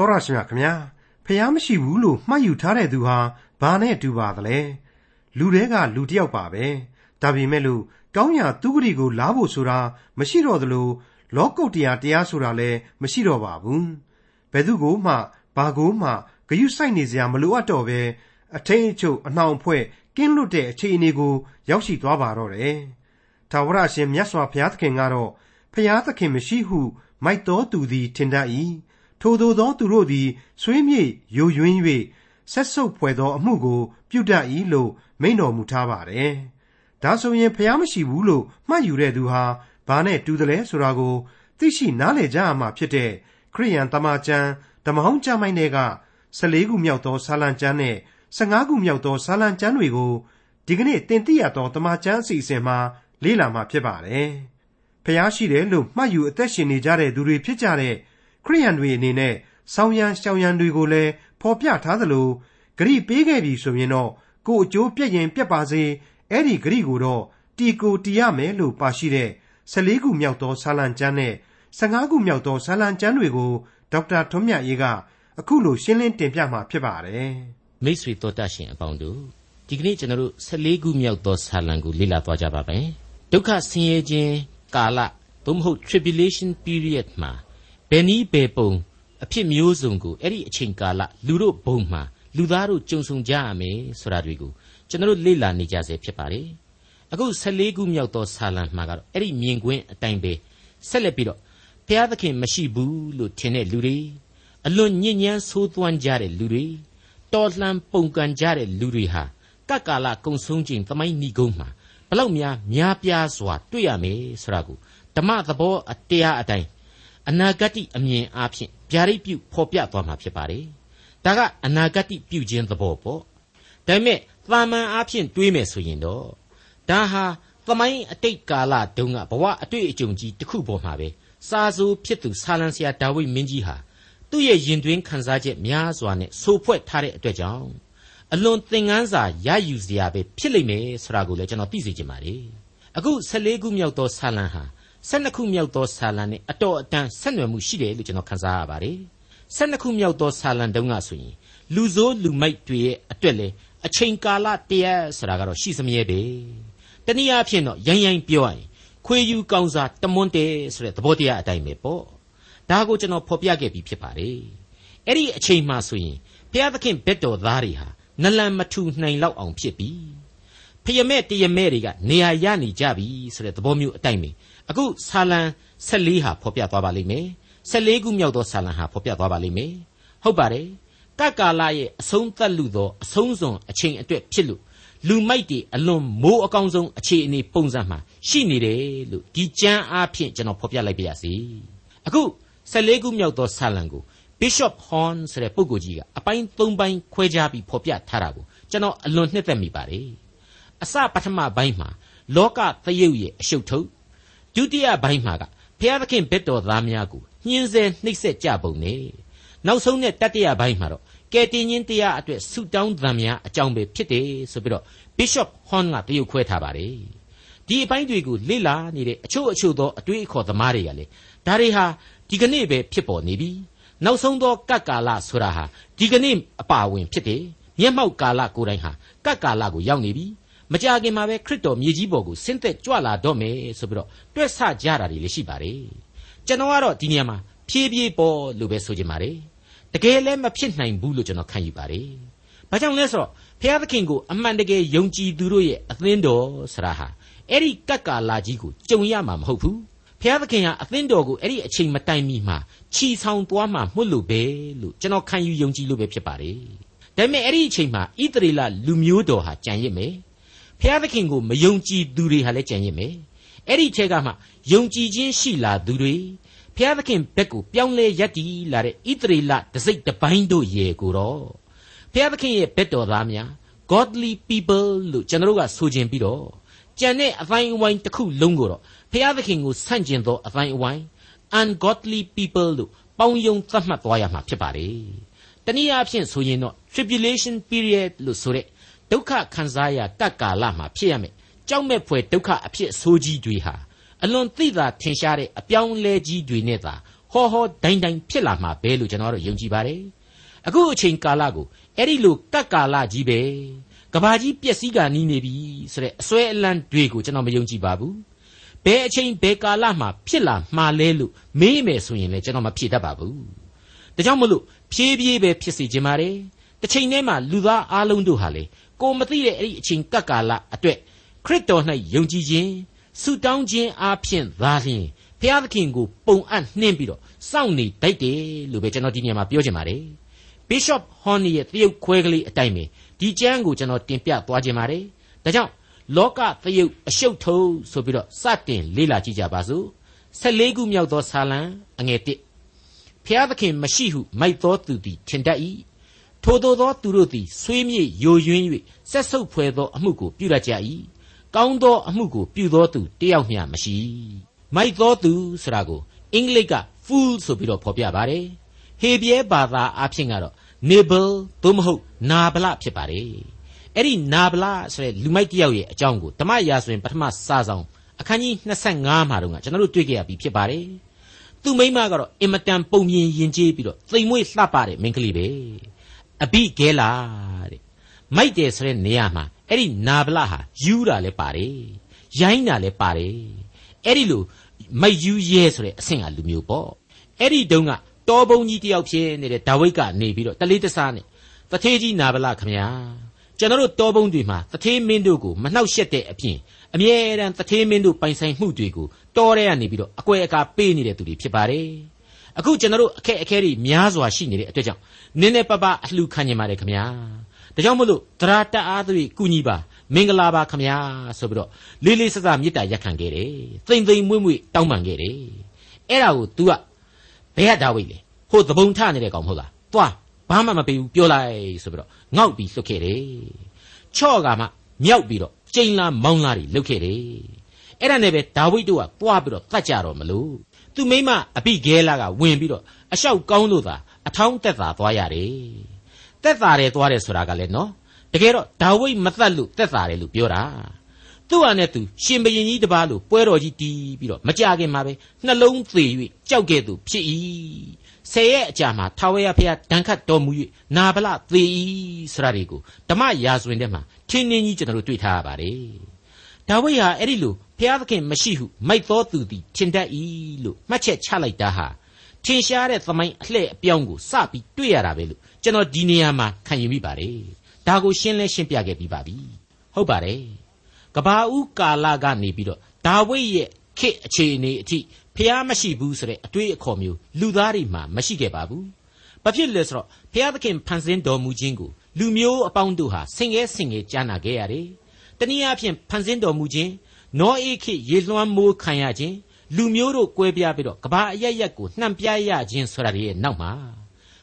တော်ရရှိမြခင်ဗျာဖះမရှိဘူးလို့မှတ်ယူထားတဲ့သူဟာဘာနဲ့တူပါသလဲလူတွေကလူတယောက်ပါပဲဒါပေမဲ့လို့ကောင်းရာသူဂတိကိုလားဖို့ဆိုတာမရှိတော့သလိုလောကုတ်တရားတရားဆိုတာလည်းမရှိတော့ပါဘူးဘယ်သူကိုမှဘာကိုမှဂယုစိုက်နေစရာမလိုအပ်တော့ပဲအထိန်အချုပ်အနှောင်ဖွဲ့ကင်းလွတ်တဲ့အခြေအနေကို ရောက်ရှိသွားပါတော့တယ်။ထာဝရရှင်မြတ်စွာဘုရားသခင်ကတော့ဖျားသခင်မရှိဟု မိုက်တော်သူသည်ထင်တတ်၏ ထိုသို့သောသူတို့သည် ဆွေးမြေ့ယိုယွင်း၍ဆက်ဆုပ်ဖွယ်သောအမှုကို ပြုတတ်၏လို့ မိန့်တော်မူထားပါတယ်။ဒါဆိုရင်ဖျားမရှိဘူးလို့ မှတ်ယူတဲ့သူဟာ ဘာနဲ့တူတယ်လဲဆိုတာကို သိရှိနားလည်ကြရမှာဖြစ်တဲ့ ခရိယန်တမန်ကျမ်း ဓမ္မဟောင်းကျမ်းပိုင်းတွေက14ခုမြောက်သော စာလံကျမ်းနဲ့15ခုမြောက်သော စာလံကျမ်းတွေကို ဒီကနေ့တင်ပြရသောတမန်ကျမ်းအစီအစဉ်မှာ လေ့လာမှာဖြစ်ပါတယ်။ဖျားရှိတယ်လို့ မှတ်ယူအသက်ရှင်နေကြတဲ့သူတွေဖြစ်ကြတဲ့ ခရိယန်တွေအနေနဲ့ဆောင်းရန်ရှောင်းရန်တွေကိုလည်းဖော်ပြထားသလိုဂရိပေးခဲ့ပြီဆိုရင်တော့ကိုအကျိုးပြည့်ရင်ပြတ်ပါစေအဲ့ဒီဂရိကိုတော့တီကိုတီရမယ်လို့ပါရှိတဲ့14ခုမြောက်သောဆာလံကျမ်းနဲ့15ခုမြောက်သောဆာလံကျမ်းတွေကိုဒေါက်တာထွန်းမြတ်ရေးကအခုလိုရှင်းလင်းတင်ပြမှာဖြစ်ပါတယ်မိတ်ဆွေတော်တတ်ရှင်အပေါင်းတို့ဒီကနေ့ကျွန်တော်တို့14ခုမြောက်သောဆာလံကိုလေ့လာသွားကြပါမယ်ဒုက္ခဆင်းရဲခြင်းကာလသို့မဟုတ် tribulation period မှာ ဘယ်နည်းဘယ်ပုံအဖြစ်မျိုးစုံကိုအဲ့ဒီအချိန်ကာလလူတို့ဘုံမှာလူသားတို့ကြုံဆုံကြရမယ်ဆိုတာတွေကိုကျွန်တော်လေ့လာနေကြဆဲဖြစ်ပါတယ်အခု14ခုမြောက်သောဆာလံမှာကတော့အဲ့ဒီမြင်ကွင်းအတိုင်းပဲဆက်လက်ပြီးတော့ဘုရားသခင်မရှိဘူးလို့ထင်တဲ့လူတွေအလွန်ညဉ့်ညမ်းဆိုးသွမ်းကြတဲ့လူတွေတော်လှန်ပုန်ကန်ကြတဲ့လူတွေဟာကပ်ကာလကုံဆုံးခြင်းသမိုင်းဏီကုန်းမှာဘလောက်များများပြားစွာတွေ့ရမယ်ဆိုတာကိုဓမ္မသဘောအတရားအတိုင်း အနာဂတ်အမြင်အားဖြင့်ဗျာဒိတ်ပြုဖော်ပြသွားမှာဖြစ်ပါတယ်။ဒါကအနာဂတ်ပြုခြင်းသဘောပေါ့။ဒါပေမဲ့သာမန်အားဖြင့်တွေးမယ်ဆိုရင်တော့ဒါဟာသမိုင်းအတိတ်ကာလတုန်းကဘဝအတွေ့အကြုံကြီးတစ်ခုပေါ်မှာပဲစာဆိုဖြစ်သူဆာလံဆရာဒါဝိမင်းကြီးဟာသူ့ရဲ့ရင်သွင်းခံစားချက်များစွာနဲ့ဆိုဖွဲ့ထားတဲ့အတွက်ကြောင့်အလွန်သင်ခန်းစာရယူစရာပဲဖြစ်လိမ့်မယ်ဆိုတာကိုလည်းကျွန်တော်သိစေချင်ပါတယ်အခု14ခုမြောက်သောဆာလံဟာ 12ခုမြောက်သောဆာလံနဲ့အတော်အတန်ဆက်နွယ်မှုရှိတယ်လို့ကျွန်တော်ခန်းစားရပါတယ်12ခုမြောက်သောဆာလံတုန်းကဆိုရင်လူဆိုးလူမိုက်တွေရဲ့အတွက်လေအချိန်ကာလတရက်ဆိုတာကတော့ရှိစမြဲပဲတနည်းအားဖြင့်တော့ရိုင်းရိုင်းပြောရရင်ခွေယူကောင်းစားတမွန်းတဲဆိုတဲ့သဘောတရားအတိုင်းပဲပေါ့ဒါကိုကျွန်တော်ဖော်ပြခဲ့ပြီးဖြစ်ပါတယ်အဲ့ဒီအချိန်မှဆိုရင်ဘုရားသခင်ဘက်တော်သားတွေဟာနလန်မထူနိုင်လောက်အောင်ဖြစ်ပြီဖယမဲတယမဲတွေကနေရာရနေကြပြီဆိုတဲ့သဘောမျိုးအတိုင်းပဲ အခုဆာလံ14ဟာဖော်ပြသွားပါလိမ့်မယ်14ခုမြောက်သောဆာလံဟာဖော်ပြသွားပါလိမ့်မယ်ဟုတ်ပါတယ်ကကာလရဲ့အဆုံးသတ်လူသောအဆုံးစွန်အချိန်အတွက်ဖြစ်လို့လူမိုက်တွေအလွန်မိုးအကောင်းဆုံးအခြေအနေပုံစံမှာရှိနေတယ်လို့ဒီကြမ်းအားဖြင့်ကျွန်တော်ဖော်ပြလိုက်ပါရစေအခု14ခုမြောက်သောဆာလံကို Bishop Horn ဆိုတဲ့ပုဂ္ဂိုလ်ကြီးကအပိုင်း၃ပိုင်းခွဲခြားပြီးဖော်ပြထားတာကိုကျွန်တော်အလွန်နှစ်သက်မိပါတယ်အစပထမပိုင်းမှာလောကသရုပ်ရဲ့အရှုပ်ထုတ် ဒုတိယပိုင်းမှာကဘုရားသခင်ဘက်တော်သားများကိုညှင်းဆဲနှိပ်စက်ကြပုံနဲ့နောက်ဆုံးနဲ့တတိယပိုင်းမှာတော့ကယ်တင်ရှင်တရားအတွက်ဆုတောင်းသံများအကြောင်းပဲဖြစ်တယ်ဆိုပြီးတော့ Bishop Horn ကတရုပ်ခွဲထားပါတယ်ဒီအပိုင်းတွေကိုလေ့လာနေတဲ့အချို့အချို့သောအတွေးအခေါ်သမားတွေကလေဒါတွေဟာဒီကနေ့ပဲဖြစ်ပေါ်နေပြီနောက်ဆုံးသောကပ်ကာလဆိုတာဟာဒီကနေ့အပါဝင်ဖြစ်တယ်မျက်မှောက်ကာလကိုယ်တိုင်ဟာကပ်ကာလကိုရောက်နေပြီ မကြခင်မှာပဲခရစ်တော်မြေကြီးပေါ်ကိုဆင်းသက်ကြွလာတော့မယ်ဆိုပြီးတော့တွက်ဆကြတာတွေလည်းရှိပါတယ်ကျွန်တော်ကတော့ဒီနေရာမှာဖြည်းဖြည်းပေါ်လို့ပဲဆိုချင်ပါတယ်တကယ်လည်းမဖြစ်နိုင်ဘူးလို့ကျွန်တော်ခံယူပါတယ်ဘာကြောင့်လဲဆိုတော့ဘုရားသခင်ကိုအမှန်တကယ်ယုံကြည်သူတို့ရဲ့အသင်းတော်ဆရာဟာအဲ့ဒီကပ်ကာလာကြီးကိုကြုံရမှာမဟုတ်ဘူးဘုရားသခင်ဟာအသင်းတော်ကိုအဲ့ဒီအချိန်မတိုင်မီမှာခြီဆောင်သွားမှာမှုလို့ပဲလို့ကျွန်တော်ခံယူယုံကြည်လို့ပဲဖြစ်ပါတယ်ဒါပေမဲ့အဲ့ဒီအချိန်မှာဣသရေလလူမျိုးတော်ဟာကြံရစ်မယ် ဖျားသခင်ကိုမယုံကြည်သူတွေဟာလည်းကြံရစ်မယ်အဲ့ဒီထဲကမှယုံကြည်ခြင်းရှိလာသူတွေဖျားသခင်ဘက်ကိုပြောင်းလဲယက်တီလာတဲ့ဣသရေလတစိတ်တပိုင်းတို့ရေကိုတော့ဖျားသခင်ရဲ့ဘက်တော်သားများ godly people လို့ကျွန်တော်တို့ကဆိုခြင်းပြီးတော့ကြံတဲ့အတိုင်းအဝိုင်းတစ်ခုလုံးကိုတော့ဖျားသခင်ကိုဆန့်ကျင်သောအတိုင်းအဝိုင်း ungodly people လို့ပေါင်းယုံသတ်မှတ်သွားရမှာဖြစ်ပါတယ်တနည်းအားဖြင့်ဆိုရင်တော့ tribulation period လို့ဆိုတဲ့ ဒုက္ခခံစားရကပ်ကာလမှာဖြစ်ရမယ်ကြောက်မဲ့ဖွယ်ဒုက္ခအဖြစ်ဆိုးကြီးတွေဟာအလွန်သိသာထင်ရှားတဲ့အပြောင်းလဲကြီးတွေနဲ့သာဟောဟောဒိုင်းဒိုင်းဖြစ်လာမှာပဲလို့ကျွန်တော်တို့ယုံကြည်ပါတယ်အခုအချိန်ကာလကိုအဲ့ဒီလိုကတ်ကာလကြီးပဲကဘာကြီးပျက်စီးကနီးနေပြီဆိုတဲ့အစွဲအလန့်တွေကိုကျွန်တော်မယုံကြည်ပါဘူးဘယ်အချိန်ဘယ်ကာလမှာဖြစ်လာမှာလဲလို့မေးမယ်ဆိုရင်လည်းကျွန်တော်မဖြေတတ်ပါဘူးဒါကြောင့်မလို့ဖြည်းဖြည်းပဲဖြစ်စီခြင်းပါတယ်တစ်ချိန်တည်းမှာလူသားအလုံးတို့ဟာလေ ကိုမသိတဲ့အဲ့ဒီအချိန်ကပ်ကာလအတွက်ခရစ်တော်၌ယုံကြည်ခြင်းဆုတောင်းခြင်းအားဖြင့်သာလျှင်ဘုရားသခင်ကိုပုံအပ်နှင်းပြီးတော့စောင့်နေတတ်တယ်လို့ပဲကျွန်တော်ဒီနေရာမှာပြောချင်ပါတယ် Bishop Horney ရဲ့တရုတ်ခွဲကလေးအတိုင်းပဲဒီကျမ်းကိုကျွန်တော်တင်ပြသွားခြင်းပါတယ်ဒါကြောင့်လောကသရုပ်အရှုပ်ထုံးဆိုပြီးတော့စတင်လေ့လာကြည့်ကြပါစို့14ခုမြောက်သောဆာလံအငယ်1ဖျားသခင်မရှိဟုမိုက်သောသူသည်ထင်တတ်၏ ထိုသောသောသူတို့သည်ဆွေးမြေ့ယိုယွင်း၍ဆက်ဆုပ်ဖွယ်သောအမှုကိုပြုတတ်ကြ၏ကောင်းသောအမှုကိုပြုသောသူတယောက်မျှမရှိမိုက်သောသူဆိုတာကိုအင်္ဂလိပ်က fool ဆိုပြီးတော့ဖော်ပြပါတယ်ဟေဘရဲဘာသာအဖြစ်ကတော့ nibble သို့မဟုတ်နာဗလဖြစ်ပါတယ်အဲ့ဒီနာဗလဆိုတဲ့လူမိုက်တယောက်ရဲ့အကြောင်းကိုဓမ္မရာဆိုရင်ပထမစာဆောင်အခန်းကြီး25မှာတော့ကျွန်တော်တို့တွေ့ကြရပြီဖြစ်ပါတယ်သူမိမကတော့အင်မတန်ပုံမြင်ယဉ်ကျေးပြီးတော့သိမ်မွေ့လှပတဲ့မိန်းကလေးပဲ အဘိဂဲလာတဲ့မိုက်တယ်ဆိုတဲ့နေရာမှာအဲ့ဒီနာဗလဟာယူတာလည်းပါတယ်ရိုင်းတာလည်းပါတယ်အဲ့ဒီလိုမိုက်ယူရဲဆိုတဲ့အဆင့်ကလူမျိုးပေါ့အဲ့ဒီတုန်းကတောဘုံကြီးတယောက်ဖြစ်နေတဲ့ဒါဝိဒ်ကနေပြီးတော့တလေးတစားနဲ့တထေးကြီးနာဗလခမညာကျွန်တော်တို့တောဘုံတွေမှာတထေးမင်းတို့ကိုမနှောက်ယှက်တဲ့အပြင်အမြဲတမ်းတထေးမင်းတို့ပိုင်ဆိုင်မှုတွေကိုတောထဲကနေပြီးတော့အကွယ်အကာပေးနေတဲ့သူတွေဖြစ်ပါတယ် အခုကျွန်တော်တို့အခက်အခဲတွေများစွာရှိနေတဲ့အတွက်ကြောင့်နင်းနေပပအလှခံနေပါတယ်ခမညာဒါကြောင့်မို့လို့သရတအားသွေးကုညီပါမင်္ဂလာပါခမညာဆိုပြီးတော့လေးလေးဆဆမေတ္တာရက်ခံခဲ့တယ်သိမ့်သိမ့်မွေ့မွေ့တောင်းပန်ခဲ့တယ်အဲ့ဒါကို तू ကဘယ်ကဒါဝိတ်လဲဟိုသဘုံထနေတဲ့ကောင်မဟုတ်လားသွားဘာမှမပေးဘူးပြောလိုက်ဆိုပြီးတော့ငေါက်ပြီးလွတ်ခဲ့တယ်ချော့ကမှမြောက်ပြီးတော့ကျိန်လာမောင်းလာတွေလုတ်ခဲ့တယ်အဲ့ဒါနဲ့ပဲဒါဝိဒ်တို့ကတွားပြီးတော့တတ်ကြတော့မလို့ သူမိမအပိဂဲလာကဝင်ပြီးတော့အလျှောက်ကောင်းလို့သာအထောင်းတက်သာသွားရတယ်တက်သာတယ်သွားတယ်ဆိုတာကလည်းနော်တကယ်တော့ဒါဝိဒ်မသက်လို့တက်သာတယ်လို့ပြောတာသူ့ဟာနဲ့သူရှင်ဘရင်ကြီးတပါးလို့ပွဲတော်ကြီးတီးပြီးတော့မကြခင်မှာပဲနှလုံးသေး၍ကြောက်ကဲ့သို့ဖြစ်၏ဆယ်ရဲ့အကြာမှာထာဝရဘုရားဒဏ်ခတ်တော်မူ၍နာဗလသေ၏ဆရာတွေကိုဓမ္မရာဇဝင်ထဲမှာထင်းထင်းကြီးကျွန်တော်တို့တွေ့ထားရပါတယ်ဒါဝိဒ်ဟာအဲ့ဒီလို ဘုရားသခင်မရှိဟုမိုက်သောသူသည်ထင်တတ်၏လို့မှတ်ချက်ချလိုက်တာဟာထင်ရှားတဲ့သမိုင်းအလှဲ့အပြောင်းကိုစပြီးတွေ့ရတာပဲလို့ကျွန်တော်ဒီနေရာမှာခံယူမိပါတယ်ဒါကိုရှင်းလဲရှင်းပြခဲ့ပြီးပါပြီဟုတ်ပါတယ်ကဘာဦးကာလကနေပြီးတော့ဒါဝိဒ်ရဲ့ခေတ်အခြေအနေအထိဖျားမရှိဘူးဆိုတဲ့အတွေးအခေါ်မျိုးလူသားတွေမှာမရှိခဲ့ပါဘူး။ဘာဖြစ်လဲဆိုတော့ဖျားသခင်ဖန်ဆင်းတော်မူခြင်းကိုလူမျိုးအပေါင်းတို့ဟာဆင်ငဲဆင်ငဲကြားနာခဲ့ရတယ်။တနည်းအားဖြင့်ဖန်ဆင်းတော်မူခြင်း နောအေခေရေလွှမ်းမိုးခံရခြင်းလူမျိုးတို့ကွဲပြားပြီးတော့ကဘာအရရက်ကိုနှံပြရခြင်းဆိုတာရဲ့နောက်မှာ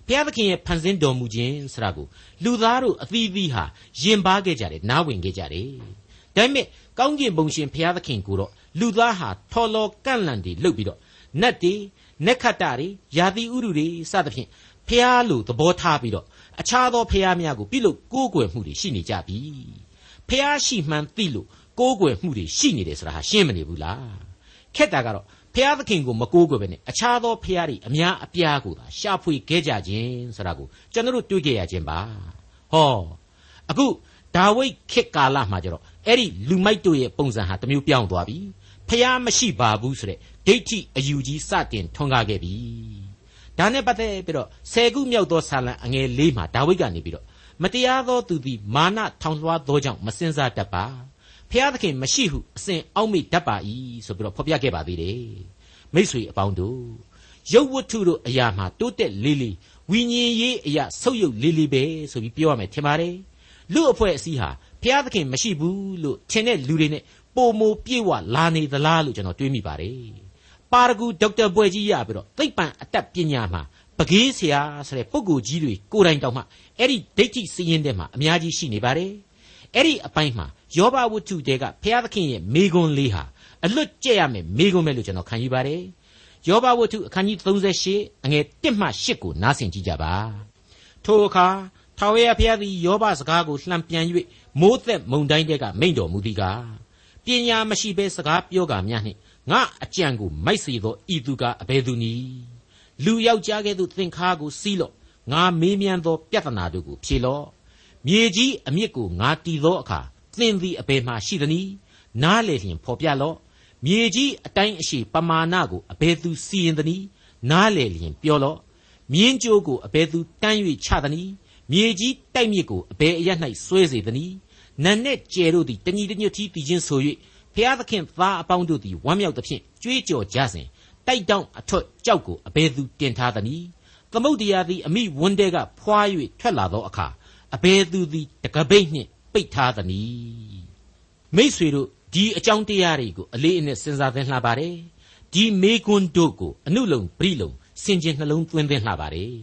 ဘုရားသခင်ရဲ့ဖန်ဆင်းတော်မူခြင်းဆိုတာကိုလူသားတို့အသီးသီးဟာယဉ်ပါခဲ့ကြတယ်နားဝင်ခဲ့ကြတယ်ဒါပေမဲ့ကောင်းကင်ဘုံရှင်ဘုရားသခင်ကိုတော့လူသားဟာထော်လော်ကန့်လန့်တွေလှုပ်ပြီးတော့နတ်တွေနက်ခတ်တာတွေယာတိဥရုတွေစသဖြင့်ဖះလို့သဘောထားပြီးတော့အခြားသောဖះများကိုပြုလုပ်ကိုးကွယ်မှုတွေရှိနေကြပြီဖះရှိမှန်သိလို့ ကိုးကွယ်မှုတွေရှိနေတယ်ဆိုတာဟာရှင်းမနေဘူးလားခက်တာကတော့ဖះသခင်ကိုမကိုးကွယ်ပဲနဲ့အခြားသောဖះတွေအများအပြားကိုသာရှာဖွေခဲ့ကြခြင်းဆိုတာကိုကျွန်တော်တို့တွေ့ကြရခြင်းပါဟောအခုဒါဝိဒ်ခေတ်ကာလမှာကျတော့အဲ့ဒီလူမိုက်တို့ရဲ့ပုံစံဟာတမျိုးပြောင်းသွားပြီဖျားမရှိပါဘူးဆိုတဲ့ဒိဋ္ဌိအယူကြီးစတင်ထွန်းကားခဲ့ပြီဒါနဲ့ပတ်သက်ပြီးတော့ဆယ်ခုမြောက်သောဆာလံအငယ်လေးမှာဒါဝိဒ်ကနေပြီးတော့မတရားသောသူသည်မာနထောင်လွှားသောကြောင့်မစင်စားတတ်ပါ ဖျားသခင်မရှိဟုအစဉ်အောက်မေ့တတ်ပါ၏ဆိုပြီးတော့ဖော်ပြခဲ့ပါသေးတယ်မိษွေအပေါင်းတို့ရုပ်ဝတ္ထုတို့အရာမှာတိုးတက်လေးလေးဝိညာဉ်ရေးအရာဆုပ်ယုပ်လေးလေးပဲဆိုပြီးပြောရမယ်ထင်ပါတယ်လူအဖွဲ့အစည်းဟာဖျားသခင်မရှိဘူးလို့ထင်တဲ့လူတွေနဲ့ပုံမိုပြေဝလာနေသလားလို့ကျွန်တော်တွေးမိပါတယ်ပါရဂူဒေါက်တာဘွယ်ကြီးရပြီးတော့သိပ္ပံအတတ်ပညာမှာပကေးဆရာဆိုတဲ့ပုဂ္ဂိုလ်ကြီးတွေကိုယ်တိုင်တောင်မှအဲ့ဒီဒိဋ္ဌိစည်ရင်တဲ့မှာအများကြီးရှိနေပါတယ်အဲ့ဒီအပိုင်းမှာ ယောဘဝတ္ထုတဲကဘုရားသခင်ရဲ့မိဂွန်းလေးဟာအလွတ်ကျက်ရမယ်မိဂွန်းပဲလို့ကျွန်တော်ခံယူပါတယ်ယောဘဝတ္ထုအခန်းကြီး38အငယ်1မှ8ကိုနားဆင်ကြည့်ကြပါထိုအခါထာဝရဘုရားသည်ယောဘစကားကိုလှန်ပြန်၍မိုးသက်မုန်တိုင်းတဲကမိန့်တော်မူသည်ကားပညာမရှိဘဲစကားပြောကာများနှင့်ငါအကြံကိုမိုက်စေသောဤသူကအဘယ်သူနည်းလူယောက်ျားကဲ့သို့သင်္ခါကိုစီးလော့ငါမေးမြန်းသောပြဿနာတို့ကိုဖြေလော့မြေကြီးအမြစ်ကိုငါတီသောအခါ သင်သည်အဘယ်မှရှိသနည်းနားလေလျင်ဖော်ပြလော့မြေကြီးအတိုင်းအရှိပမာဏကိုအဘယ်သူစီရင်သနည်းနားလေလျင်ပြောလော့မြင်းကြိုးကိုအဘယ်သူတန်း၍ချသနည်းမြေကြီးတိုက်မြစ်ကိုအဘယ်အရ၌ဆွဲစေသနည်းနန်နဲ့ကျယ်တို့သည်တညီတညွတ်တီးတည်ခြင်းဆို၍ဖျားသခင်သားအပေါင်းတို့သည်ဝမ်းမြောက်သဖြင့်ကြွေးကြော်ကြစဉ်တိုက်တောင်းအထွတ်ကြောက်ကိုအဘယ်သူတင်ထားသနည်းသမုတ်တရားသည်အမိဝန်းတဲကဖွာ၍ထွက်လာသောအခါအဘယ်သူသည်တကပိတ်နှင့် ပိတ်ထားသနည်းမိษွေတို့ဒီအကြောင်းတရားတွေကိုအလေးအနက်စဉ်းစားသင်လှပါတယ်ဒီမေကွန်းတို့ကိုအနုလုံပြိလုံစင်ကျင်နှလုံးသွင်းသင်လှပါတယ်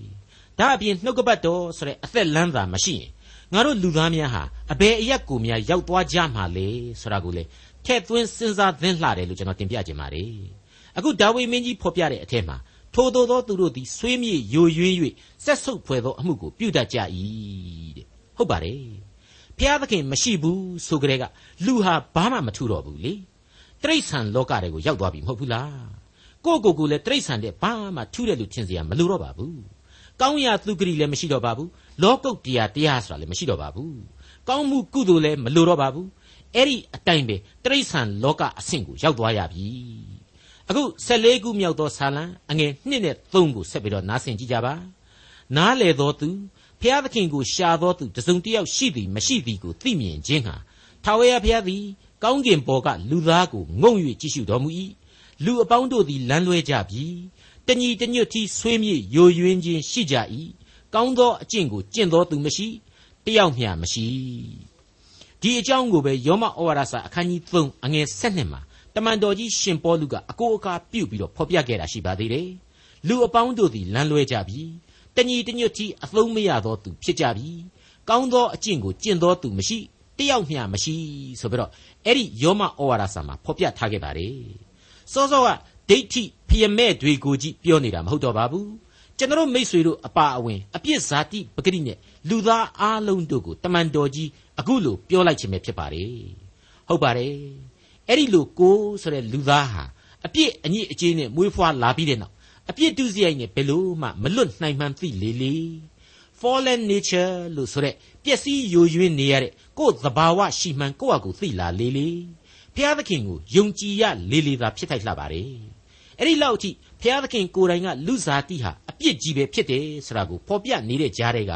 ဒါအပြင်နှုတ်ကပတ်တော်ဆိုတဲ့အသက်လမ်းသာမရှိရင်ငါတို့လူသားများဟာအဘယ်အရက်ကိုများရောက်သွားကြမှာလဲဆိုတာကိုလေထည့်သွင်းစဉ်းစားသင်လှတယ်လို့ကျွန်တော်တင်ပြခြင်းပါတယ်အခုဒါဝိမင်းကြီးဖော်ပြတဲ့အထက်မှာထိုသောသောသူတို့သည်ဆွေးမြေ့ယိုယွင်း၍ဆက်ဆုပ်ဖွယ်သောအမှုကိုပြုတတ်ကြ၏တဲ့ဟုတ်ပါတယ် ဖျားသခင်မရှိဘူးဆိုကြတဲ့ကလူဟာဘာမှမထူတော့ဘူးလေတိရစ္ဆာန်လောကတွေကိုရောက်သွားပြီမဟုတ်ဘူးလားကိုကိုကိုလည်းတိရစ္ဆာန်တဲ့ဘာမှထူးတယ်လို့ထင်စရာမလိုတော့ပါဘူးကောင်းရာသူဂရိလည်းမရှိတော့ပါဘူးလောကုတ်တရားတရားဆိုတာလည်းမရှိတော့ပါဘူးကောင်းမှုကုသိုလ်လည်းမလိုတော့ပါဘူးအဲ့ဒီအတိုင်းပဲတိရစ္ဆာန်လောကအဆင့်ကိုရောက်သွားရပြီအခု14ခုမြောက်သောဇာလံအငယ်1နဲ့3ကိုဆက်ပြီးတော့နားဆင်ကြည့်ကြပါနားလေသောသူ ဖျားသခင်ကိုရှာသောသူတစုံတစ်ယောက်ရှိသည်မရှိသည်ကိုသိမြင်ခြင်းဟာထာဝရဘုရားသည်ကောင်းကင်ဘော်ကလူသားကိုငုံ၍ကြည့်ရှုတော်မူ၏လူအပေါင်းတို့သည်လမ်းလွဲကြပြီတညီတညွတ်တီဆွေးမြေ့ယိုယွင်းခြင်းရှိကြ၏ကောင်းသောအကျင့်ကိုကျင့်သောသူမရှိတယောက်မျှမရှိဒီအကြောင်းကိုပဲယောမဩဝါဒစာအခန်းကြီး3အငယ်7မှာတမန်တော်ကြီးရှင်ပေါလုကအကိုအကာပြုတ်ပြီးတော့ဖော်ပြခဲ့တာရှိပါသေးတယ်လူအပေါင်းတို့သည်လမ်းလွဲကြပြီ တညီတညွတ်တီအသုံးမရသောသူဖြစ်ကြပြီကောင်းသောအကျင့်ကိုကျင့်သောသူမရှိတယောက်မျှမရှိဆိုပြီးတော့အဲ့ဒီယောမဩဝါဒစာမှာဖော်ပြထားခဲ့ပါတယ်စောစောကဒိဋ္ဌိဖျမဲ့တွေကိုကြည့်ပြောနေတာမဟုတ်တော့ပါဘူးကျွန်တော်မိษွေတို့အပါအဝင်အပြစ်ဇာတိပဂရိနဲ့လူသားအားလုံးတို့ကိုတမန်တော်ကြီးအခုလိုပြောလိုက်ခြင်းပဲဖြစ်ပါတယ်ဟုတ်ပါတယ်အဲ့ဒီလိုကိုဆိုတဲ့လူသားဟာအပြစ်အညစ်အကြေးနဲ့မွေးဖွားလာပြီးတဲ့နောက် အပြစ်ဒုစရိုက်နဲ့ဘယ်လို့မှမလွတ်နိုင်မှန်းသိလေလေ fallen nature လို့ဆိုတဲ့ပျက်စီးယိုယွင်းနေရတဲ့ကိုယ်သဘာဝရှိမှန်ကိုယ့်အကူသိလာလေလေဘုရားသခင်ကိုယုံကြည်ရလေလေသာဖြစ်ထိုက်လှပါတယ်အဲ့ဒီလောက်အထိဘုရားသခင်ကိုယ်တိုင်ကလူစားတိဟာအပြစ်ကြီးပဲဖြစ်တယ်ဆိုတာကိုဖော်ပြနေတဲ့ကြားတွေက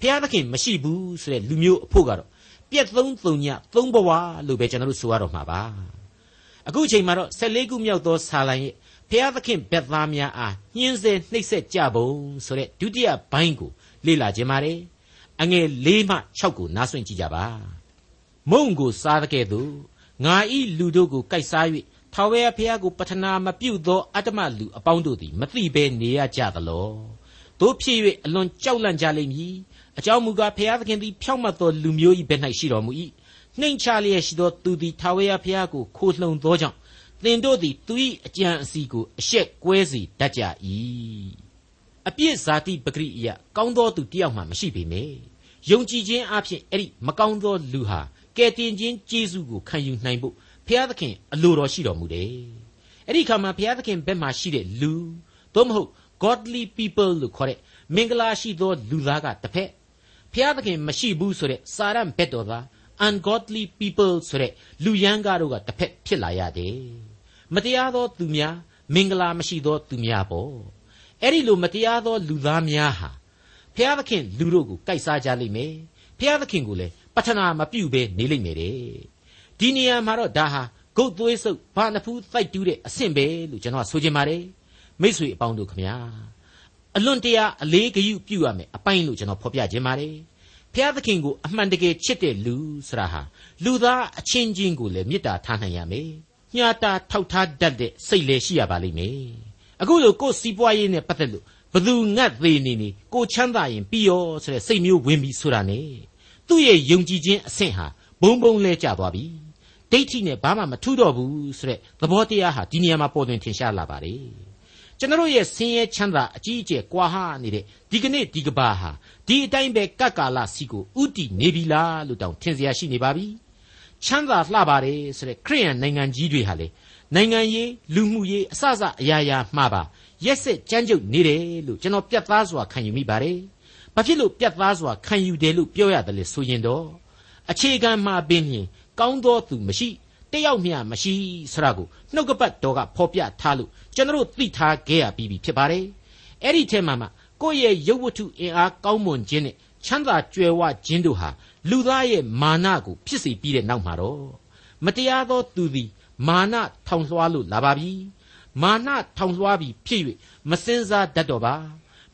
ဘုရားသခင်မရှိဘူးဆိုတဲ့လူမျိုးအဖို့ကတော့ပြက်သုံးသုံညသုံးဘဝလို့ပဲကျွန်တော်တို့ဆိုရတော့မှာပါအခုအချိန်မှာတော့14ခုမြောက်သောဆာလံရဲ့ ဘုရားသခင်ဘက်သားများအားညှင်းဆဲနှိပ်စက်ကြပုံဆိုတဲ့ဒုတိယဘိုင်းကိုလေ့လာခြင်းပါတယ်အငယ်၄မှ6ကိုနားဆွင့်ကြည့်ကြပါမုံကိုစားတဲ့ကဲ့သို့ငါဤလူတို့ကိုကြိုက်စား၍ထာဝရဘုရားကိုပထနာမပြုသောအတ္တမလူအပေါင်းတို့သည်မသိဘဲနေရကြသလောတို့ဖြစ်၍အလွန်ကြောက်လန့်ကြလိမ့်မည်အကြောင်းမူကားဘုရားသခင်သည်ဖြောင့်မတ်သောလူမျိုး၏ဘက်၌ရှိတော်မူ၏နှိမ်ချလျက်ရှိသောသူသည်ထာဝရဘုရားကိုခိုလှုံသောကြောင့် သင်တို့သည်သူ၏အကြံအစီကိုအရှက်ကွဲစေတတ်ကြ၏အပြစ်ဇာတိပဂရိယကောင်းသောသူတယောက်မှမရှိပေမေယုံကြည်ခြင်းအဖြစ်အဲ့ဒီမကောင်းသောလူဟာကယ်တင်ခြင်းကျေးဇူးကိုခံယူနိုင်ဖို့ဘုရားသခင်အလိုတော်ရှိတော်မူတယ်အဲ့ဒီခါမှာဘုရားသခင်ဘက်မှာရှိတဲ့လူသို့မဟုတ် godly people လို့ခေါ်တဲ့မင်္ဂလာရှိသောလူသားကတစ်ဖက်ဘုရားသခင်မရှိဘူးဆိုတဲ့စာရန်ဘက်တော်သား ungodly people ဆိုတဲ့လူရန်ကားတို့ကတစ်ဖက်ဖြစ်လာရတယ် မတရားသောသူများမင်္ဂလာမရှိသောသူများပေါ့အဲ့ဒီလိုမတရားသောလူသားများဟာဘုရားသခင်လူတို့ကိုကြိုက်စားကြလိမ့်မယ်ဘုရားသခင်ကိုလည်းပထနာမပြုတ်ဘဲနေလိမ့်မယ်တဲ့ဒီနေရာမှာတော့ဒါဟာဂုတ်သွေးဆုပ်ဘာနဖူးတိုက်တူးတဲ့အဆင့်ပဲလို့ကျွန်တော်ဆိုချင်ပါတယ်မိษွေအပေါင်းတို့ခမညာအလွန်တရာအလေးဂရုပြုရမယ်အပိုင်းလို့ကျွန်တော်ဖော်ပြခြင်းပါတယ်ဖျားသခင်ကိုအမှန်တကယ်ချစ်တဲ့လူဆိုတာဟာလူသားအချင်းချင်းကိုလည်းမေတ္တာထားနိုင်ရမယ် ညှာတာထောက်ထားတတ်တဲ့စိတ်လည်းရှိရပါလိမ့်မယ်အခုလိုကိုယ်စီးပွားရေးနဲ့ပတ်သက်လို့ဘသူငတ်သေးနေနေကိုချမ်းသာရင်ပြီးရောဆိုတဲ့စိတ်မျိုးဝင်ပြီးဆိုတာ ਨੇ သူ့ရဲ့ယုံကြည်ခြင်းအဆင့်ဟာဘုံဘုံလဲကျသွားပြီဒိဋ္ဌိနဲ့ဘာမှမထူးတော့ဘူးဆိုတဲ့သဘောတရားဟာဒီနေရာမှာပေါ်သွင်းထင်ရှားလာပါတယ်ကျွန်တော်ရဲ့ဆင်းရဲချမ်းသာအကြီးအကျယ်ကွာဟနေတဲ့ဒီကနေ့ဒီကဘာဟာဒီအတိုင်းပဲကပ်ကာလစီကိုဥတီနေပြီလားလို့တောင်ထင်စရာရှိနေပါပြီ ချမ်းသာလှပါတယ်ဆိုတဲ့ခရိယန်နိုင်ငံကြီးတွေဟာလေနိုင်ငံရေးလူမှုရေးအစစအရာရာမှားပါရက်ဆက်ကြမ်းကြုတ်နေတယ်လို့ကျွန်တော်ပြတ်သားစွာခံယူမိပါတယ်။ဘာဖြစ်လို့ပြတ်သားစွာခံယူတယ်လို့ပြောရတယ်လဲဆိုရင်တော့အခြေခံမှာပင်ဖြင့်ကောင်းသောသူမရှိတယောက်မျှမရှိဆရာကိုနှုတ်ကပတ်တော်ကဖော်ပြထားလို့ကျွန်တော်သိထားခဲ့ရပြီးပြီဖြစ်ပါတယ်။အဲ့ဒီထဲမှာမှကိုယ့်ရဲ့ရုပ်ဝတ္ထုအင်အားကောင်းမွန်ခြင်းနဲ့ချမ်းသာကြွယ်ဝခြင်းတို့ဟာ လူသားရဲ့မာနကိုဖြစ်စေပြီးတဲ့နောက်မှာတော့မတရားသောသူသည် မာနထောင်လွှားလို့လာပါပြီမာနထောင်လွှားပြီးဖြစ်၍မစင်စားတတ်တော့ပါ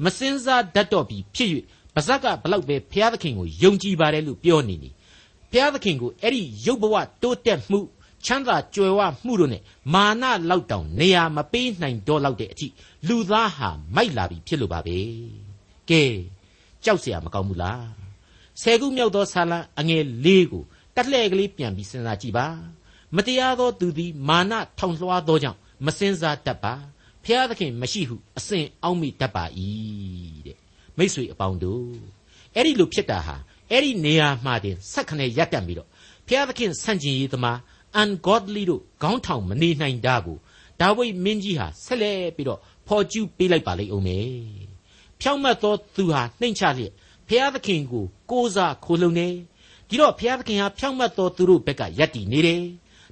မစင်စားတတ်တော့ပြီးဖြစ်၍ပါဇက်ကဘလောက်ပဲဘုရားသခင်ကိုယုံကြည်ပါတယ်လို့ပြောနေနေဘုရားသခင်ကိုအဲ့ဒီရုပ်ဘဝတိုးတက်မှုချမ်းသာကြွယ်ဝမှုတို့နဲ့မာနလောက်တောင်နေရာမပေးနိုင်တော့လောက်တဲ့အထိလူသားဟာမိုက်လာပြီဖြစ်လို့ပါပဲကဲကြောက်เสียမကောင်းဘူးလား ဆယ်ခုမြောက်သောဆာလံအငယ်လေးကိုတက်လှဲ့ကလေးပြန်ပြီးစဉ်းစားကြည့်ပါမတရားသောသူသည်မာနထောင်လွှားသောကြောင့်မစင်စားတတ်ပါဖျားသခင်မရှိဟုအစဉ်အောက်မိတတ်ပါ၏တဲ့မိษွေအပေါင်းတို့အဲ့ဒီလိုဖြစ်တာဟာအဲ့ဒီနေရာမှာတင်ဆက်ခနဲ့ရပ်တန့်ပြီးတော့ဖျားသခင်ဆန့်ကျင်ရေးသမား ungodly တို့ခေါင်းထောင်မနေနိုင်တာကိုဒါဝိဒ်မင်းကြီးဟာဆက်လက်ပြီးတော့ဖော်ကျူးပေးလိုက်ပါလိမ့်ဦးမယ်ဖြောင့်မတ်သောသူဟာနှိမ့်ချလျက် ဖျားသခင်ကိုကိုးစားခိုလုံနေဒီတော့ဖျားသခင်ဟာဖြောင့်မတ်သောသူတို့ဘက်ကယက်တည်နေတယ်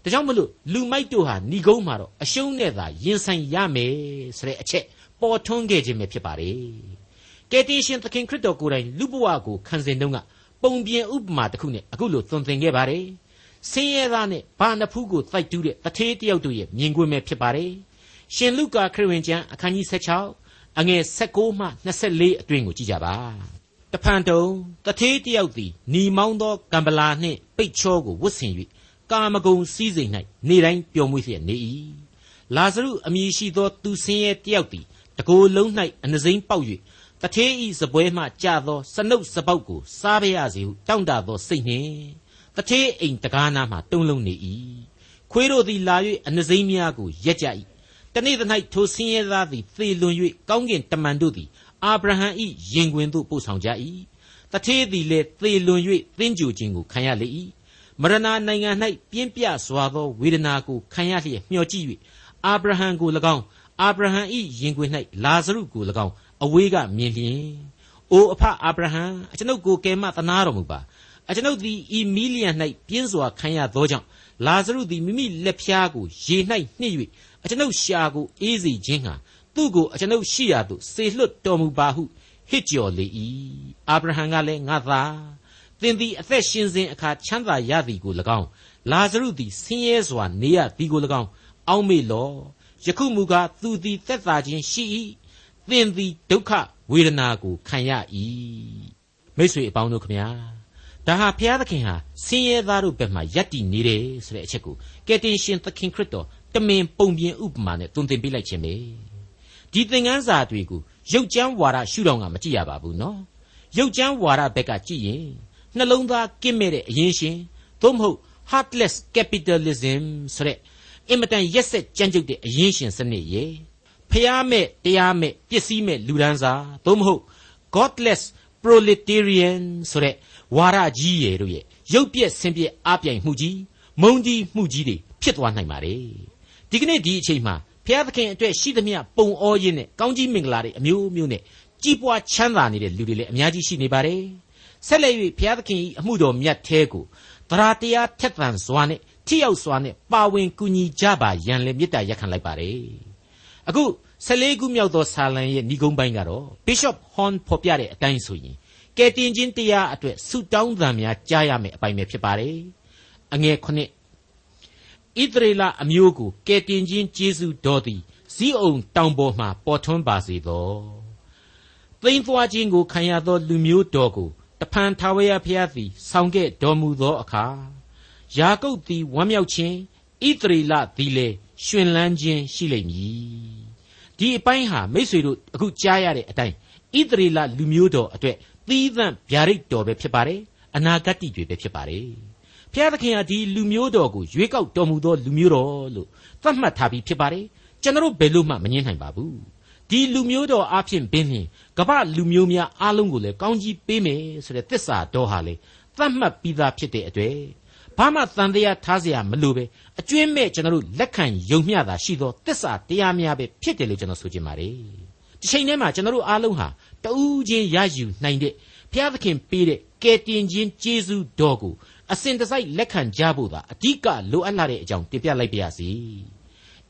ဒါကြောင့်မလို့လူမိုက်တို့ဟာဏီကုန်းမှာတော့အရှုံးနဲ့သာရင်ဆိုင်ရမယ်ဆိုတဲ့အချက်ပေါ်ထွန်းခဲ့ခြင်းပဲဖြစ်ပါတယ်ကယ်တင်ရှင်သခင်ခရစ်တော်ကိုယ်တိုင်လူဘဝကိုခံစဉ်တုန်းကပုံပြင်ဥပမာတစ်ခုနဲ့အခုလိုသွန်သင်ခဲ့ပါတယ်ဆင်းရဲသားနဲ့ဘာနဖူးကိုတိုက်တူးတဲ့တထေးတယောက်တို့ရဲ့မြင်ကွင်းပဲဖြစ်ပါတယ်ရှင်လုကာခရစ်ဝင်ကျမ်းအခန်းကြီး16အငယ်16မှ24အတွင်းကိုကြည့်ကြပါ တဖန်တုံတထေးတယောက်သည်ညီမောင်းသောကံပလာနှင့်ပိတ်ချောကိုဝတ်ဆင်၍ကာမဂုံစည်းစိမ်၌နေတိုင်းပျော်မွေ့လျက်နေ၏လာဇရုအမည်ရှိသောသူဆင်းရဲတယောက်သည်တကိုယ်လုံး၌အနှစိမ့်ပေါက်၍တထေးဤစပွဲမှကြသောစနုပ်စပေါက်ကိုစားပါရစေဟုတောင့်တသောစိတ်နှင့်တထေးအိမ်တကားနာမှတုံးလုံးနေ၏ခွေးတို့သည်လာ၍အနှစိမ့်များကိုရက်ကြ၏တနေ့၌ထိုဆင်းရဲသားသည်သေလွန်၍ကောင်းကင်တမန်တို့သည် အာဗြဟံ၏ရင်ခွင်သို့ပို့ဆောင်ကြ၏တထေးသည်လည်းသေလွန်၍သင်ကြိုခြင်းကိုခံရလေ၏မရဏနိုင်ငံ၌ပြင်းပြစွာသောဝေဒနာကိုခံရလျက်မျှော်ကြည့်၍အာဗြဟံကို၎င်းအာဗြဟံ၏ရင်ခွင်၌လာဇရုကို၎င်းအဝေးကမြင်လျင်အိုအဖအာဗြဟံအကျွန်ုပ်ကိုကယ်မသနာတော်မူပါအကျွန်ုပ်သည်ဤမီလီယံ၌ပြင်းစွာခံရသောကြောင့်လာဇရုသည်မိမိလက်ဖျားကိုရေ၌နှိပ်၍အကျွန်ုပ်ရှာကိုအေးစေခြင်းဟာ သူ့ကိုအကျွန်ုပ်ရှိရာသို့ဆေလွတ်တော်မူပါဟုဟစ်ကြော်လေ၏အာဗြဟံကလည်းငါသာသင်သည်အသက်ရှင်စဉ်အခါချမ်းသာရသည်ကို၎င်းလာဇရုသည်ဆင်းရဲစွာနေရသည်ကို၎င်းအောက်မေ့လောယခုမူကားသူသည်သက်သာခြင်းရှိ၏သင်သည်ဒုက္ခဝေဒနာကိုခံရ၏မိတ်ဆွေအပေါင်းတို့ခမညာဒါဟာဘုရားသခင်ဟာဆင်းရဲသားတို့ဘက်မှာယက်တည်နေတယ်ဆိုတဲ့အချက်ကိုကယ်တင်ရှင်သခင်ခရစ်တော်တမင်ပုံပြင်ဥပမာနဲ့သွန်သင်ပေးလိုက်ခြင်းပဲ ဒီသင်ခန်းစာတွေကိုရုပ်ကျမ်းဝါဒရှုထောင့်ကမကြည့်ရပါဘူးနော်ရုပ်ကျမ်းဝါဒဘက်ကကြည့်ရင်နှလုံးသားကင့်မဲ့တဲ့အရင်ရှင်သို့မဟုတ် heartless capitalism ဆိုတဲ့အင်မတန်ရက်ဆက်ကြမ်းကြုတ်တဲ့အရင်ရှင်စနစ်ရေဖျားမဲ့တရားမဲ့ပစ္စည်းမဲ့လူဒန်းစာသို့မဟုတ် godless proletarian ဆိုတဲ့ဝါရကြီးရေတို့ရဲ့ရုပ်ပြက်ဆင်းပြက်အပြိုင်မှုကြီးမုံကြီးမှုကြီးတွေဖြစ်သွားနိုင်ပါတယ်ဒီကနေ့ဒီအချိန်မှာ ဘုရားသခင်အတွက်ရှိသမျှပုံအောရင်းနဲ့ကောင်းကြီးမင်္ဂလာတွေအမျိုးမျိုးနဲ့ကြီးပွားချမ်းသာနေတဲ့လူတွေလည်းအများကြီးရှိနေပါတယ်ဆက်လက်၍ဘုရားသခင်၏အမှုတော်မြတ်သေးကိုသရာတရားထက်သန်စွာနဲ့ထိရောက်စွာနဲ့ပါဝင်ကူညီကြပါရန်လည်းမေတ္တာရက်ခံလိုက်ပါတယ်အခု14ခုမြောက်သောဆာလံရဲ့ဏိဂုံးပိုင်းကတော့ Bishop Horn ဖော်ပြတဲ့အတိုင်းဆိုရင်ကယ်တင်ခြင်းတရားအတွက်ဆုတောင်းသံများကြားရမယ်အပိုင်းပဲဖြစ်ပါတယ်အငယ်ခုနှစ် ဣသရေလအမျိုးကိုကယ်တင်ခြင်းကျေးဇူးတော်သည်ဇီးအုံတောင်ပေါ်မှပေါ်ထွန်းပါစေသောသိမ့်သွားခြင်းကိုခံရသောလူမျိုးတော်ကိုတဖန်ထာဝရဘုရားသည်ဆောင်ခဲ့တော်မူသောအခါယာကုပ်သည်ဝမ်းမြောက်ခြင်းဣသရေလသည်လည်းရှင်လန်းခြင်းရှိလိမ့်မည်ဒီအပိုင်းဟာမိษွေတို့အခုကြားရတဲ့အတိုင်းဣသရေလလူမျိုးတော်အတွက်သီးသန့်ဗျာဒိတ်တော်ပဲဖြစ်ပါတယ်အနာဂတ်တွေပဲဖြစ်ပါတယ် ဘုရားသခင်ဟာဒီလူမျိုးတော်ကိုရွေးကောက်တော်မူသောလူမျိုးတော်လို့သတ်မှတ်ထားပြီးဖြစ်ပါတယ်ကျွန်တော်ဘယ်လို့မှမငြင်းနိုင်ပါဘူးဒီလူမျိုးတော်အဖြစ်ဘင်းဖြင့်ကမ္ဘာလူမျိုးများအားလုံးကိုလည်းကောင်းကြီးပေးမယ်ဆိုတဲ့သစ္စာတော်ဟာလေသတ်မှတ်ပြီးသားဖြစ်တဲ့အတွေ့ဘ ဘာမှတန်တရားထားเสียမလိုပဲအကျွင်းမဲ့ကျွန်တော်တို့လက်ခံယုံမျှတာရှိသောတစ္ဆာတရားများပဲဖြစ်တယ်လို့ကျွန်တော်ဆိုချင်ပါတယ်ဒီချိန်ထဲမှာကျွန်တော်တို့အားလုံးဟာတူးချင်းရယူနိုင်တဲ့ဘုရားသခင်ပေးတဲ့ကယ်တင်ခြင်းကျေးဇူးတော်ကို အစဉ်တစိုက်လက်ခံကြဖို့သာအဓိကလိုအပ်လာတဲ့အကြောင်းတင်ပြလိုက်ပါရစေ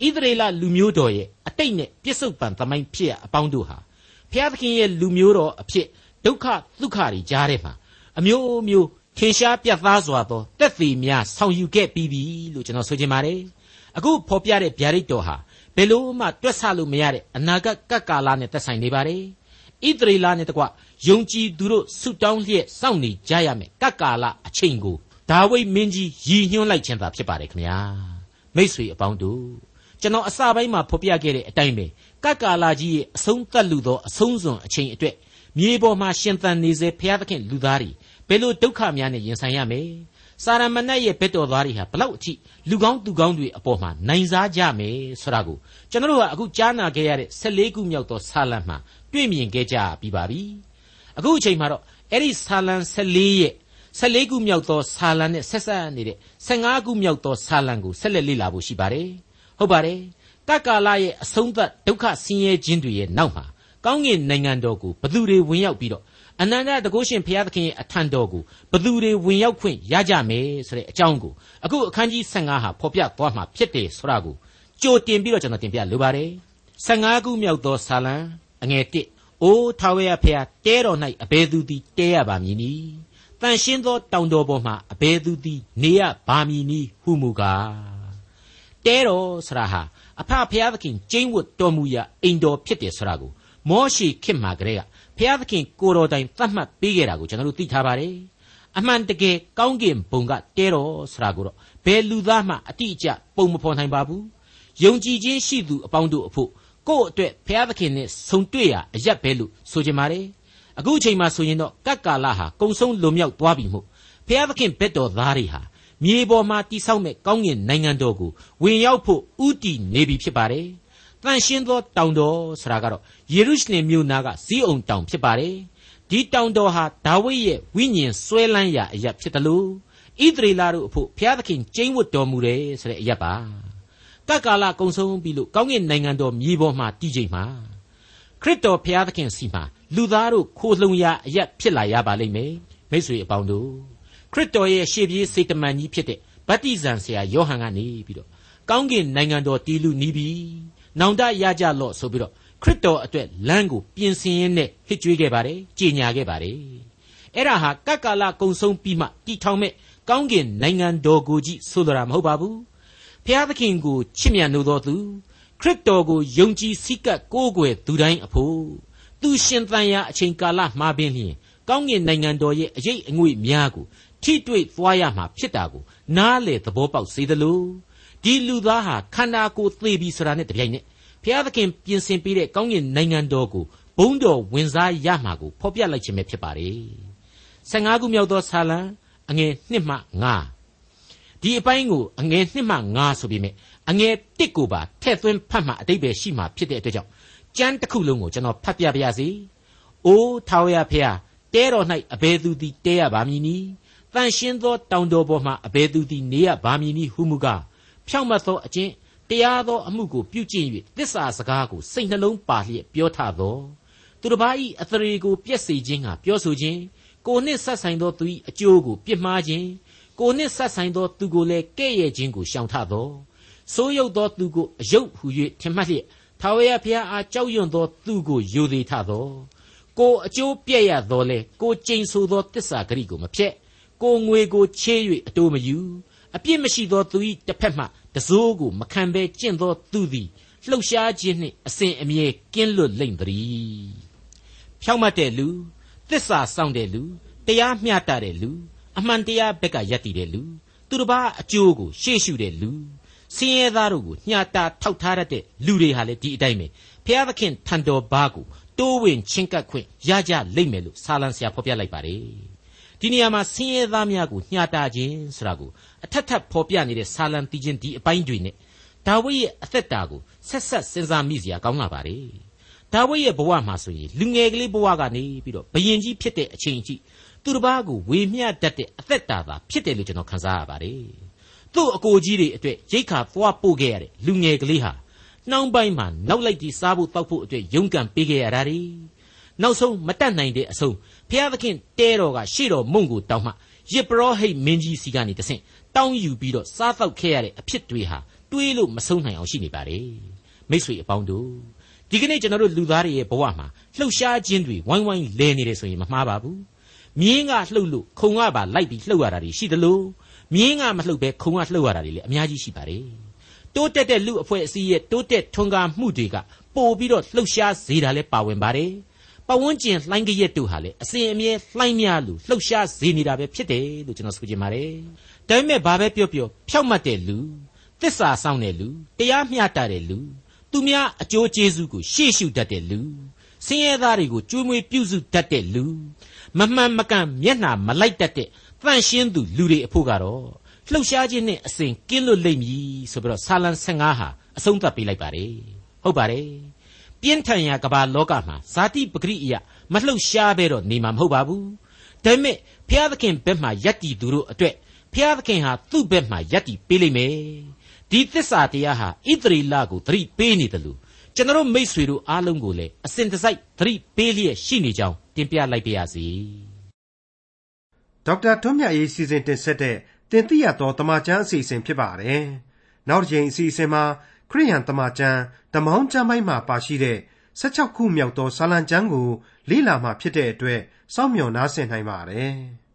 ဣသရေလလူမျိုးတော်ရဲ့အတိတ်နဲ့ပြစ္ဆုတ်ပံသမိုင်းဖြစ်ရအပေါင်းတို့ဟာဘုရားသခင်ရဲ့လူမျိုးတော်အဖြစ်ဒုက္ခဒုက္ခတွေကြားထဲမှာအမျိုးမျိုးထင်ရှားပြတ်သားစွာသောတက်သေးများဆောင်ယူခဲ့ပြီးပြီလို့ကျွန်တော်ဆိုချင်ပါတယ်အခုဖော်ပြတဲ့ဗျာဒိတ်တော်ဟာဘယ်လို့မှတွက်ဆလို့မရတဲ့အနာဂတ်ကပ်ကာလနဲ့သက်ဆိုင်နေပါတယ်ဣသရေလနဲ့တကွယုံကြည်သူတို့ဆုတောင်းလျက်စောင့်နေကြရမယ်ကပ်ကာလအချိန်ကို ဒါဝိဒ်မင်းကြီးရည်ညွှန်းလိုက်ခြင်းသာဖြစ်ပါတယ်ခင်ဗျာမိษွေအပေါင်းတို့ကျွန်တော်အစပိုင်းမှာဖော်ပြခဲ့တဲ့အတိုင်းပဲကပ်ကာလကြီးရဲ့အဆုံးသတ်လူသောအဆုံးစွန်အချိန်အတွက်မြေပေါ်မှာရှင်သန်နေစေဘုရားသခင်လူသားတွေဘယ်လိုဒုက္ခများနဲ့ရင်ဆိုင်ရမယ်စာရမဏတ်ရဲ့ဘက်တော်သားတွေဟာဘလောက်အထိလူကောင်းသူကောင်းတွေအပေါ်မှာနိုင်စားကြမယ်ဆိုတာကိုကျွန်တော်တို့ကအခုကြားနာခဲ့ရတဲ့14ခုမြောက်သောဆာလံမှာတွေ့မြင်ခဲ့ကြပြီးပါပြီအခုအချိန်မှာတော့အဲ့ဒီဆာလံ14ရဲ့ 14ခုမြောက်သောဆာလံနဲ့ဆက်ဆက်နေတဲ့15ခုမြောက်သောဆာလံကိုဆက်လက်လေ့လာဖို့ရှိပါတယ်ဟုတ်ပါတယ်ကကာလရဲ့အဆုံးသတ်ဒုက္ခဆင်းရဲခြင်းတွေရဲ့နောက်မှာကောင်းကင်နိုင်ငံတော်ကိုဘသူတွေဝင်ရောက်ပြီးတော့အနန္တတကုရှင်ဘုရားသခင်ရဲ့အထံတော်ကိုဘသူတွေဝင်ရောက်ခွင့်ရကြမယ်ဆိုတဲ့အကြောင်းကိုအခုအခန်းကြီး15ဟာဖော်ပြသွားမှာဖြစ်တယ်ဆိုတာကိုကြိုတင်ပြီးတော့ကျွန်တော်တင်ပြလိုပါတယ်15ခုမြောက်သောဆာလံအငယ်1အိုးထာဝရဘုရားတဲတော်၌အဘယ်သူသည်တဲရပါမည်နည်း တန်ရှင်းသောတောင်တော်ပေါ်မှာအဘယ်သူသည် နေရပါမည်နည်းဟုမူကားတဲတော်ဆရာဟာအဖဖျားသခင်ကျင်းဝတ်တော်မူရာအိမ်တော်ဖြစ်တယ်ဆိုတာကိုမောရှိခေတ်မှာကလေးကဖျားသခင်ကိုတော်တိုင်သတ်မှတ်ပေးခဲ့တာကိုကျွန်တော်တို့သိထားပါတယ်အမှန်တကယ်ကောင်းကင်ဘုံကတဲတော်ဆိုတာကိုတော့ဘယ်လူသားမှအတိအကျပုံမဖော်နိုင်ပါဘူးယုံကြည်ခြင်းရှိသူအပေါင်းတို့အဖို့ကိုယ့်အတွက်ဘုရားသခင်နဲ့ဆုံတွေ့ရအရက်ပဲလို့ဆိုချင်ပါတယ် အခုအချိန်မှဆိုရင်တော့ကတ်ကာလဟာကုံဆုံးလွန်မြောက်သွားပြီမို့ဘုရားသခင်ဘက်တော်သားတွေဟာမြေပေါ်မှာတိဆောက်မဲ့ကောင်းကင်နိုင်ငံတော်ကိုဝင်ရောက်ဖို့ဥတီနေပြီဖြစ်ပါတယ်။တန်ရှင်းသောတောင်တော်ဆိုတာကတော့ယေရုရှလင်မြို့နာကဇီးအုံတောင်ဖြစ်ပါတယ်။ဒီတောင်တော်ဟာဒါဝိဒ်ရဲ့ဝိညာဉ်ဆွဲလန်းရာအရာဖြစ်တယ်လို့ဣသရေလတို့အဖို့ဘုရားသခင်ကျိန်းဝတ်တော်မူတယ်ဆိုတဲ့အရာပါ။တက္ကာလကုံဆုံးပြီလို့ကောင်းကင်နိုင်ငံတော်မြေပေါ်မှာတည်ချိန်မှာခရစ်တော်ဘုရားသခင်စီမှာ လူသားတို့ခိုးလှုံရာအရာဖြစ်လာရပါလိမ့်မယ်မိတ်ဆွေအပေါင်းတို့ခရစ်တော်ရဲ့ရှေ့ပြေးစေတမန်ကြီးဖြစ်တဲ့ဗတ္တိဇံဆရာယောဟန်ကနေပြီးတော့ကောင်းကင်နိုင်ငံတော်တည်လူနီးပြီနောင်တရကြလော့ဆိုပြီးတော့ခရစ်တော်အတွက်လမ်းကိုပြင်ဆင်ရင်းနဲ့ဟစ်ကြွေးခဲ့ပါတယ်ကြေညာခဲ့ပါတယ်အဲ့ဒါဟာကက္ကာလကုံဆုံးပြီးမှတည်ထောင်မဲ့ကောင်းကင်နိုင်ငံတော်ကိုကြီးဆိုလိုတာမဟုတ်ပါဘူးဖျားသခင်ကိုချစ်မြတ်နိုးတော်သူခရစ်တော်ကိုယုံကြည်စိတ်ကပ်ကိုးကွယ်သူတိုင်းအဖို့ သူရှင်သန်ရာအချိန်ကာလမှာပင်လျင်ကောင်းကင်နိုင်ငံတော်ရဲ့အရေးအငွေ့များကိုထိတွေ့သွားရမှာဖြစ်တာကိုနားလေသဘောပေါက်စေသလိုဒီလူသားဟာခန္ဓာကိုယ်သေပြီဆိုတာနဲ့တပြိုင်နက်ဘုရားသခင်ပြင်ဆင်ပေးတဲ့ကောင်းကင်နိုင်ငံတော်ကိုဘုန်းတော်ဝင်စားရမှာကိုဖော်ပြလိုက်ခြင်းပဲဖြစ်ပါတယ်။15ခုမြောက်သောဆာလံအငယ်1မှ9ဒီအပိုင်းကိုအငယ်1မှ9ဆိုပြီးမြဲအငယ်1ကိုပါထည့်သွင်းဖတ်မှအတိတ်ပဲရှိမှာဖြစ်တဲ့အတွက်ကြောင့် ကျမ်းတစ်ခုလုံးကိုကျွန်တော်ဖတ်ပြပါရစေ။အိုးထာဝရဘုရားတဲတော်၌အဘယ်သူသည်တဲရပါမည်နည်းတန်ရှင်းသောတောင်တော်ပေါ်မှအဘယ်သူသည်နေရပါမည်နည်းဟုမူကားဖြောင့်မတ်သောအကျင့်တရားသောအမှုကိုပြုကျင့်၍တစ္ဆာစကားကိုစိတ်နှလုံးပါလျက်ပြောထသောသူတစ်ပါး၏အသရေကိုပြက်စေခြင်းကပြောဆိုခြင်းကိုနှင့်ဆက်ဆိုင်သောသူ၏အကျိုးကိုပြစ်မှားခြင်းကိုနှင့်ဆက်ဆိုင်သောသူကိုလည်းကဲ့ရဲ့ခြင်းကိုရှောင်ထသောဆိုးရုပ်သောသူကိုအယုတ်ဟု၍ထင်မှတ်လျက် ထာဝရဘုရားအားကြောက်ရွံ့သောသူကိုယိုသေးထသောကိုအကျိုးပြည့်ရသောလေကိုကျိန်ဆိုသောတစ္ဆာဂရိကိုမဖြက်ကိုငွေကိုချေး၍အတိုးမယူအပြစ်မရှိသောသူ၏တစ်ဖက်မှတစိုးကိုမခံဘဲကျင့်သောသူသည်လှုပ်ရှားခြင်းနှင့်အစဉ်အမြဲကင်းလွတ်လိမ့်သည်ဖြောင့်မတ်တဲ့လူသစ္စာစောင့်တဲ့လူတရားမျှတတဲ့လူအမှန်တရားဘက်ကယက်တည်တဲ့လူသူတစ်ပါးအကျိုးကိုရှေ့ရှုတဲ့လူ စင်းရဲသားတို့ကိုညှာတာထောက်ထားတတ်တဲ့လူတွေဟာလည်းဒီအတိုင်းပဲဖျားသခင်ထံတော်ဘာကိုတိုးဝင်ချင်းကပ်ခွင့်ရကြလိမ့်မယ်လို့ဆာလံဆရာဖော်ပြလိုက်ပါတယ်ဒီနေရာမှာဆင်းရဲသားများကိုညှာတာခြင်းဆိုတာကိုအထက်ထပ်ဖော်ပြနေတဲ့ဆာလံတီချင်းဒီအပိုင်းတွေနဲ့ဒါဝိဒ်ရဲ့အသက်တာကိုဆက်ဆက်စဉ်းစားမိစရာကောင်းလာပါလေဒါဝိဒ်ရဲ့ဘဝမှာဆိုရင်လူငယ်ကလေးဘဝကနေပြီးတော့ဘယင်ကြီးဖြစ်တဲ့အချိန်ကြီးသူတစ်ပါးကိုဝေမျှတတ်တဲ့အသက်တာသာဖြစ်တယ်လို့ကျွန်တော်ခန်းစားရပါတယ် သူ့အကိုကြီးတွေအတွက်ရိတ်ခါသွားပို့ခဲ့ရတဲ့လူငယ်ကလေးဟာနှောင်းပိုင်းမှာနောက်လိုက်ပြီးစားဖို့တောက်ဖို့အတွက်ရုန်းကန်ပေးခဲ့ရတာ ड़ी နောက်ဆုံးမတတ်နိုင်တဲ့အဆုံးဖျားသခင်တဲတော်ကရှေ့တော်မုံကိုတောင်းမှရစ်ပရောဟိတ်မင်းကြီးစီကနေတဆင့်တောင်းယူပြီးတော့စားတော့ခဲ့ရတဲ့အဖြစ်တွေဟာတွေးလို့မဆုံးနိုင်အောင်ရှိနေပါတယ်မိတ်ဆွေအပေါင်းတို့ဒီကနေ့ကျွန်တော်တို့လူသားတွေရဲ့ဘဝမှာလှုပ်ရှားခြင်းတွေဝိုင်းဝိုင်းလဲနေတယ်ဆိုရင်မမှားပါဘူးမြင်းကလှုပ်လို့ခုံကပါလိုက်ပြီးလှုပ်ရတာတွေရှိသလို မြင်းကမလှုပ်ပဲခုံကလှုပ်ရတာတွေလည်းအများကြီးရှိပါတယ်တိုးတက်တဲ့လူအဖွဲ့အစည်းရဲ့တိုးတက်ထွန်းကားမှုတွေကပို့ပြီးတော့လှုပ်ရှားစေတာလည်းပါဝင်ပါတယ်ပဝန်းကျင်လှိုင်းကြရက်တို့ဟာလေအစဉ်အမြဲလှိုင်းများလို့လှုပ်ရှားစေနေတာပဲဖြစ်တယ်လို့ကျွန်တော်ဆိုချင်ပါတယ်။ဒါပေမဲ့ဘာပဲပြောပြောဖြောက်မှတ်တဲ့လူသစ္စာဆောင်တဲ့လူတရားမျှတတဲ့လူသူများအကျိုးကျေးဇူးကိုရှေ့ရှုတတ်တဲ့လူဆင်းရဲသားတွေကိုကြွေးမွေးပြုစုတတ်တဲ့လူ မမှန်မကန်မျက်နှာမလိုက်တတ်တဲ့တန့်ရှင်းသူလူတွေအဖို့ကတော့လှုပ်ရှားခြင်းနဲ့အစဉ်ကင်းလွတ်လိမ့်မည်ဆိုပြီးတော့ဆာလံ15ဟာအဆုံးသတ်ပေးလိုက်ပါတယ်ဟုတ်ပါတယ်ပြင်းထန်ရာကဘာလောကမှာဇာတိပဂရိအယမလှုပ်ရှားပဲတော့နေမှာမဟုတ်ပါဘူးဒါပေမဲ့ဖျားသခင်ဘက်မှယက်တီသူတို့အတွက်ဖျားသခင်ဟာသူ့ဘက်မှယက်တီပေးလိမ့်မယ်ဒီသစ္စာတရားဟာဣသရေလကိုသတိပေးနေတယ်လို့ ကျွန်တော်မိษွေတို့အားလုံးကိုလည်းအစဉ်တစိုက်သတိပေးလျက်ရှိနေကြောင်းတင်ပြလိုက်ပါရစေဒေါက်တာထွန်းမြတ်ရေးစီစဉ်တင်ဆက်တဲ့တင်ပြရသောတမချန်းအစီအစဉ်ဖြစ်ပါတယ်နောက်တစ်ချိန်အစီအစဉ်မှာခရိယန်တမချန်းတမောင်းကျမ်းပိုင်းမှာပါရှိတဲ့16ခုမြောက်သောစာလံကျမ်းကိုလေ့လာမှဖြစ်တဲ့အတွက်စောင့်မျှော်နားဆင်နိုင်ပါတယ်။